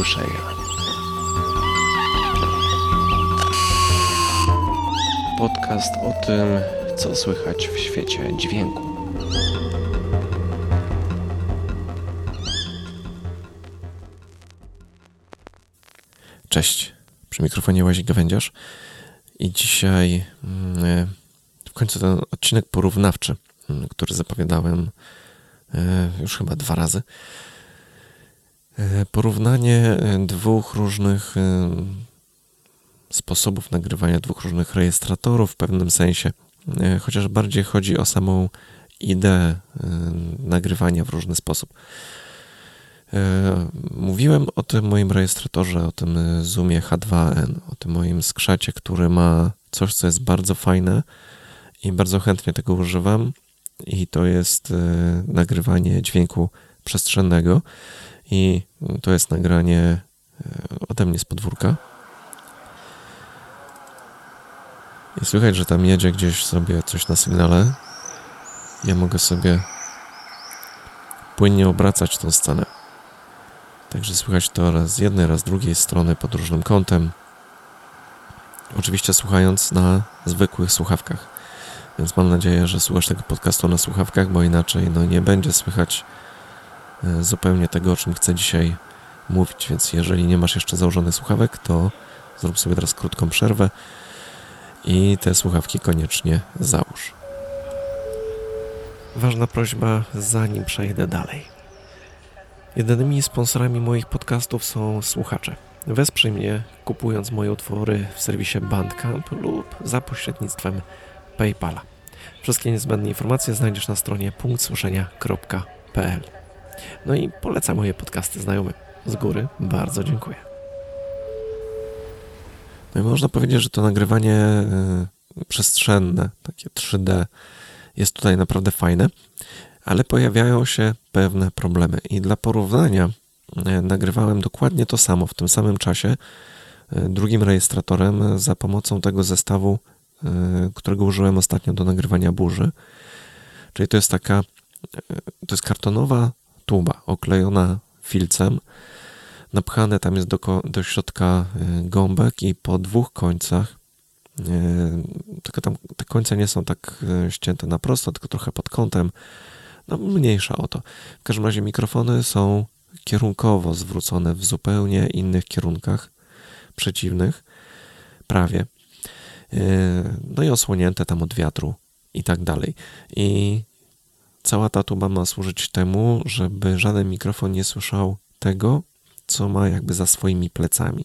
usłyszenia. Podcast o tym, co słychać w świecie dźwięku. Cześć, przy mikrofonie Łazik Gawędziarz i dzisiaj mm, w końcu ten odcinek porównawczy, mm, który zapowiadałem e, już chyba dwa razy. E, porównanie e, dwóch różnych sposobów nagrywania, dwóch różnych rejestratorów w pewnym sensie, chociaż bardziej chodzi o samą ideę nagrywania w różny sposób. Mówiłem o tym moim rejestratorze, o tym Zoomie H2n, o tym moim skrzacie, który ma coś, co jest bardzo fajne i bardzo chętnie tego używam. I to jest nagrywanie dźwięku przestrzennego. I to jest nagranie ode mnie z podwórka. I słychać, że tam jedzie gdzieś sobie coś na sygnale. Ja mogę sobie płynnie obracać tą scenę. Także słychać to raz z jednej, raz z drugiej strony pod różnym kątem. Oczywiście słuchając na zwykłych słuchawkach. Więc mam nadzieję, że słuchasz tego podcastu na słuchawkach, bo inaczej no, nie będzie słychać e, zupełnie tego, o czym chcę dzisiaj mówić. Więc jeżeli nie masz jeszcze założonych słuchawek, to zrób sobie teraz krótką przerwę i te słuchawki koniecznie załóż. Ważna prośba, zanim przejdę dalej. Jedynymi sponsorami moich podcastów są słuchacze. Wesprzyj mnie kupując moje utwory w serwisie Bandcamp lub za pośrednictwem PayPala. Wszystkie niezbędne informacje znajdziesz na stronie punktsłyszenia.pl. No i polecam moje podcasty znajomym. Z góry bardzo dziękuję. No i można powiedzieć, że to nagrywanie y, przestrzenne, takie 3D, jest tutaj naprawdę fajne ale pojawiają się pewne problemy. I dla porównania e, nagrywałem dokładnie to samo w tym samym czasie e, drugim rejestratorem za pomocą tego zestawu, którego użyłem ostatnio do nagrywania burzy. Czyli to jest taka, to jest kartonowa tuba oklejona filcem, napchane tam jest do, do środka gąbek i po dwóch końcach, tylko tam te końce nie są tak ścięte na prosto, tylko trochę pod kątem, no, mniejsza o to. W każdym razie mikrofony są kierunkowo zwrócone w zupełnie innych kierunkach, przeciwnych, prawie. No i osłonięte tam od wiatru i tak dalej. I cała ta tuba ma służyć temu, żeby żaden mikrofon nie słyszał tego, co ma jakby za swoimi plecami.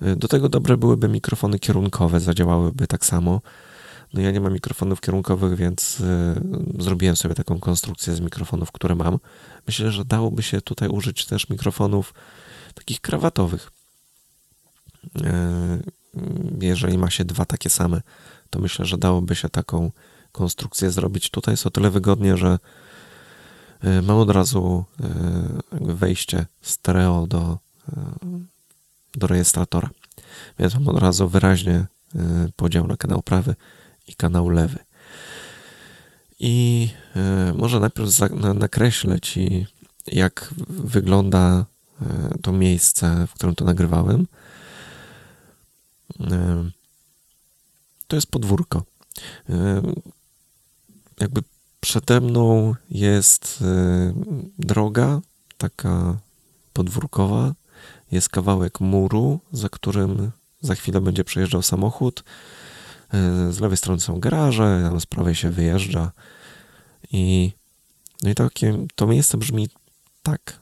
Yy, do tego dobre byłyby mikrofony kierunkowe, zadziałałyby tak samo, no ja nie mam mikrofonów kierunkowych, więc y, zrobiłem sobie taką konstrukcję z mikrofonów, które mam. Myślę, że dałoby się tutaj użyć też mikrofonów takich krawatowych. Y, jeżeli ma się dwa takie same, to myślę, że dałoby się taką konstrukcję zrobić. Tutaj jest o tyle wygodnie, że y, mam od razu wejście stereo do, do rejestratora. Więc mam od razu wyraźnie podział na kanał prawy i kanał lewy. I może najpierw nakreślę Ci, jak wygląda to miejsce, w którym to nagrywałem. To jest podwórko. Jakby przede mną jest droga, taka podwórkowa. Jest kawałek muru, za którym za chwilę będzie przejeżdżał samochód. E, z lewej strony są garaże, z prawej się wyjeżdża. I, no i takie, to miejsce brzmi tak.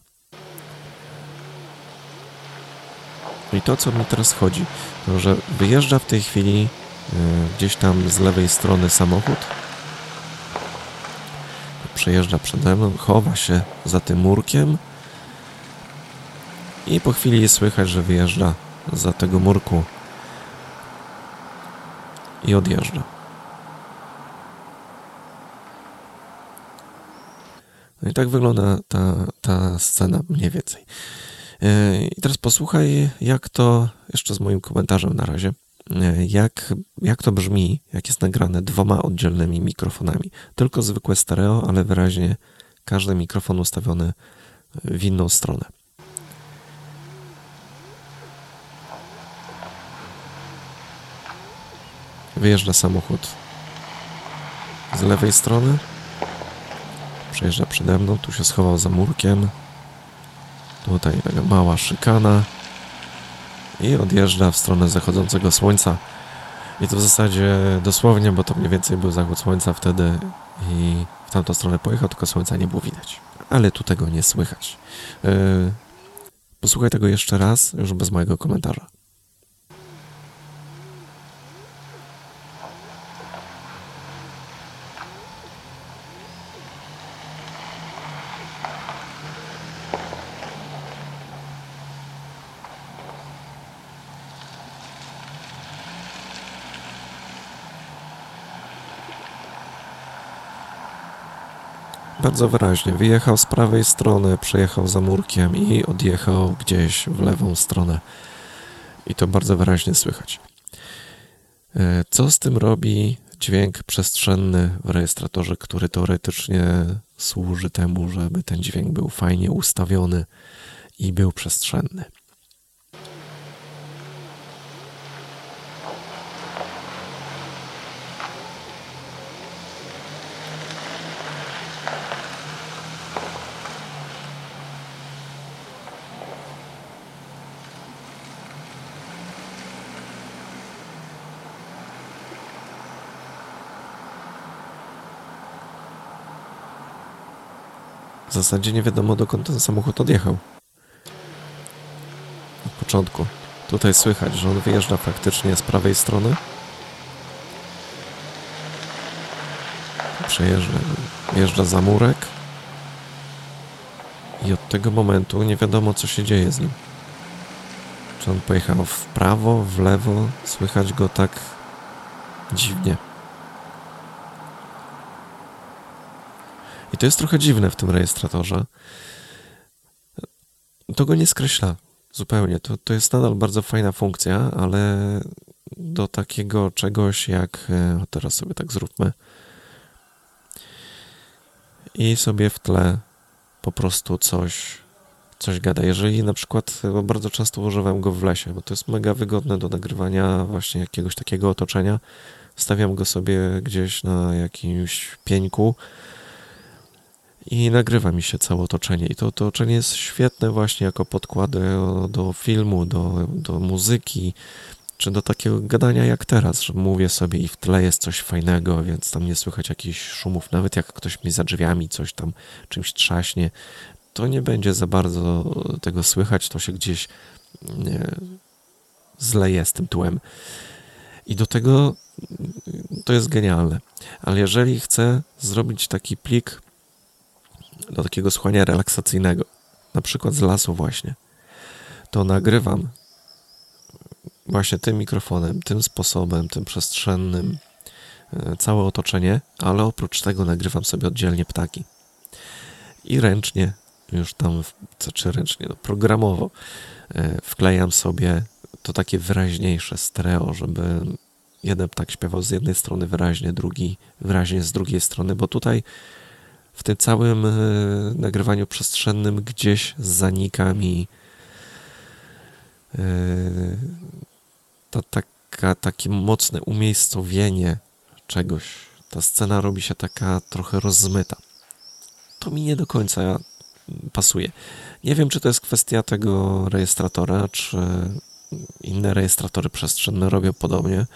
I to, co mi teraz chodzi, to że wyjeżdża w tej chwili e, gdzieś tam z lewej strony samochód. Przejeżdża przede mną, chowa się za tym murkiem. I po chwili słychać, że wyjeżdża za tego murku i odjeżdża. No i tak wygląda ta, ta scena mniej więcej. E, I teraz posłuchaj, jak to, jeszcze z moim komentarzem na razie, E, jak, jak to brzmi, jak jest nagrane dwoma oddzielnymi mikrofonami. Tylko zwykłe stereo, ale wyraźnie każdy mikrofon ustawiony e, w inną stronę. Wyjeżdża samochód z lewej strony, przejeżdża przede mną, tu się schował za murkiem. Tutaj taka mała szykana i odjeżdża w stronę zachodzącego słońca. I to w zasadzie dosłownie, bo to mniej więcej był zachód słońca wtedy i w tamtą stronę pojechał, tylko słońca nie było widać. Ale tu tego nie słychać. Yy, posłuchaj tego jeszcze raz, już bez mojego komentarza. Bardzo wyraźnie. Wyjechał z prawej strony, przejechał za murkiem i odjechał gdzieś w lewą stronę. I to bardzo wyraźnie słychać. E, co z tym robi dźwięk przestrzenny w rejestratorze, który teoretycznie służy temu, żeby ten dźwięk był fajnie ustawiony i był przestrzenny? W zasadzie nie wiadomo dokąd ten samochód odjechał. Od początku. Tutaj słychać, że on wyjeżdża faktycznie z prawej strony. Przejeżdża, wjeżdża za murek. I od tego momentu nie wiadomo, co się dzieje z nim. Czy on pojechał w prawo, w lewo? Słychać go tak dziwnie. I to jest trochę dziwne w tym rejestratorze. To go nie skreśla zupełnie. To, to jest nadal bardzo fajna funkcja, ale do takiego czegoś jak. e, Teraz sobie tak zróbmy. I sobie w tle po prostu coś, coś gada. Jeżeli na przykład, bardzo często używam go w lesie, bo to jest mega wygodne do nagrywania właśnie jakiegoś takiego otoczenia. Stawiam go sobie gdzieś na jakimś pieńku i nagrywa mi się całe otoczenie. I to otoczenie jest świetne właśnie jako podkład do, do filmu, do, do muzyki, czy do takiego gadania jak teraz, że mówię sobie i w tle jest coś fajnego, więc tam nie słychać jakichś szumów, nawet jak ktoś mi za drzwiami coś tam czymś trzaśnie, to nie będzie za bardzo tego słychać, to się gdzieś nie, zleje z tym tłem. I do tego to jest genialne. Ale jeżeli chcę zrobić taki plik do takiego słuchania relaksacyjnego, na przykład z lasu właśnie, to nagrywam właśnie tym mikrofonem, tym sposobem, tym przestrzennym, e, całe otoczenie, ale oprócz tego nagrywam sobie oddzielnie ptaki. I ręcznie, już tam, co czy ręcznie, no, programowo e, wklejam sobie to takie wyraźniejsze stereo, żeby jeden ptak śpiewał z jednej strony wyraźnie, drugi wyraźnie z drugiej strony, bo tutaj w tym całym e, nagrywaniu przestrzennym gdzieś zanika mi e, to taka, takie mocne umiejscowienie czegoś. Ta scena robi się taka trochę rozmyta. To mi nie do końca pasuje. Nie wiem, czy to jest kwestia tego rejestratora, czy inne rejestratory przestrzenne robią podobnie.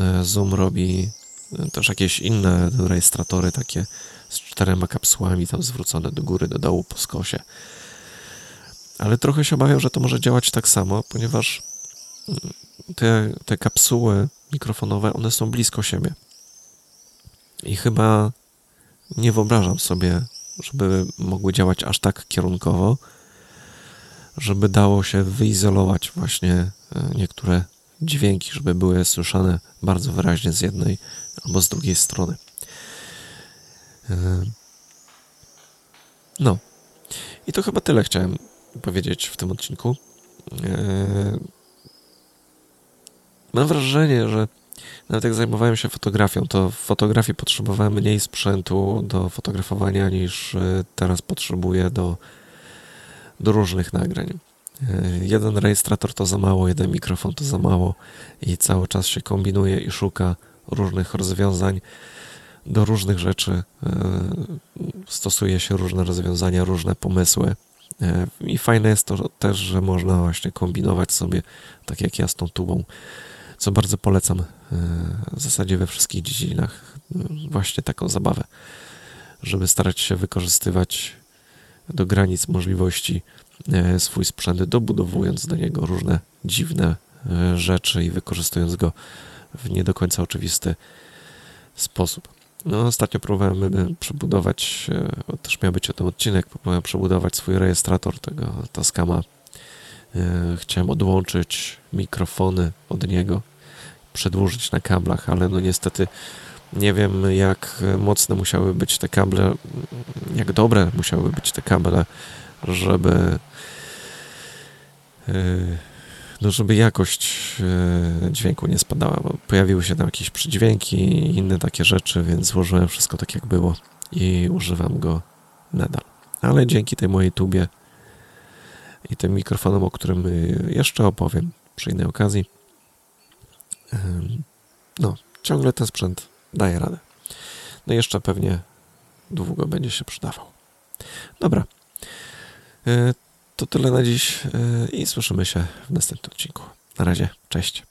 E, Zoom robi też jakieś inne rejestratory, takie z czterema kapsułami tam zwrócone do góry, do dołu po skosie. Ale trochę się obawiam, że to może działać tak samo, ponieważ mm, te, te kapsuły mikrofonowe, one są blisko siebie. I chyba nie wyobrażam sobie, żeby mogły działać aż tak kierunkowo, żeby dało się wyizolować właśnie e, niektóre dźwięki, żeby były słyszane bardzo wyraźnie z jednej albo z drugiej strony. E, No. I to chyba tyle chciałem powiedzieć w tym odcinku. E, Mam wrażenie, że nawet jak zajmowałem się fotografią, to w fotografii potrzebowałem mniej sprzętu do fotografowania niż e, teraz potrzebuję do, do różnych nagrań. Jeden rejestrator to za mało, jeden mikrofon to za mało i cały czas się kombinuje i szuka różnych rozwiązań, do różnych rzeczy e, stosuje się różne rozwiązania, różne pomysły. E, I fajne jest to też, że można właśnie kombinować sobie, tak jak ja z tą tubą, co bardzo polecam e, w zasadzie we wszystkich dziedzinach, właśnie taką zabawę, żeby starać się wykorzystywać do granic możliwości swój sprzęt, dobudowując do niego różne dziwne rzeczy i wykorzystując go w nie do końca oczywisty sposób. No, ostatnio próbowałem przebudować, e, też miał być o tym odcinek, próbowałem przebudować swój rejestrator tego Tascama. E, chciałem odłączyć mikrofony od niego, przedłużyć na kablach, ale no niestety nie wiem jak mocne musiały być te kable, jak dobre musiały być te kable, żeby e, no żeby jakość e, dźwięku nie spadała, bo pojawiły się tam jakieś przydźwięki i inne takie rzeczy, więc złożyłem wszystko tak jak było i używam go nadal. Ale dzięki tej mojej tubie i tym mikrofonom, o którym jeszcze opowiem przy innej okazji, no, ciągle ten sprzęt daje radę. No jeszcze pewnie długo będzie się przydawał. Dobra. To tyle na dziś e, i słyszymy się w następnym odcinku. Na razie, cześć.